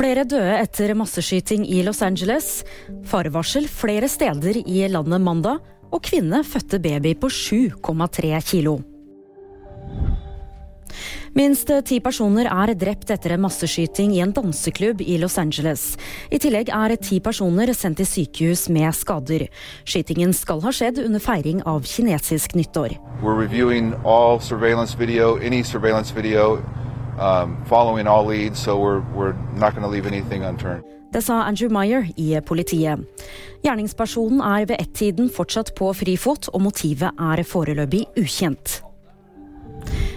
Flere døde etter masseskyting i Los Angeles. Farevarsel flere steder i landet mandag. Og kvinne fødte baby på 7,3 kilo. Minst ti personer er drept etter en masseskyting i en danseklubb i Los Angeles. I tillegg er ti personer sendt til sykehus med skader. Skytingen skal ha skjedd under feiring av kinesisk nyttår. We're reviewing all surveillance video, any um, following all leads, so we're, we're not going to leave anything unturned. Det sa Andrew Meyer i politiet. Gjerningspersonen er ved ett-tiden fortsatt på frifot, og motivet er foreløpig ukjent.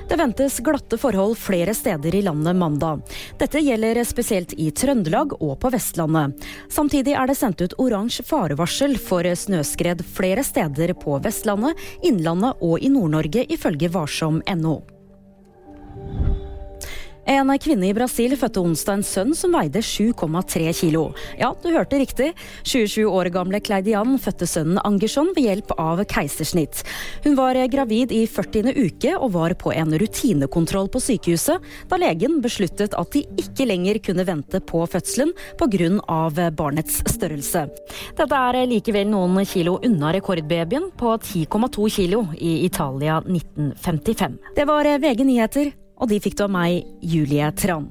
Det ventes glatte forhold flere steder i landet mandag. Dette gjelder spesielt i Trøndelag og på Vestlandet. Samtidig er det sendt ut oransje farevarsel for snøskred flere steder på Vestlandet, Innlandet og i Nord-Norge, ifølge varsom.no. En kvinne i Brasil fødte onsdag en sønn som veide 7,3 kilo. Ja, du hørte riktig. 27 år gamle Kleidian fødte sønnen Angerson ved hjelp av keisersnitt. Hun var gravid i 40. uke og var på en rutinekontroll på sykehuset da legen besluttet at de ikke lenger kunne vente på fødselen pga. barnets størrelse. Dette er likevel noen kilo unna rekordbabyen på 10,2 kilo i Italia 1955. Det var VG nyheter og de fikk du av meg, Julie Tran.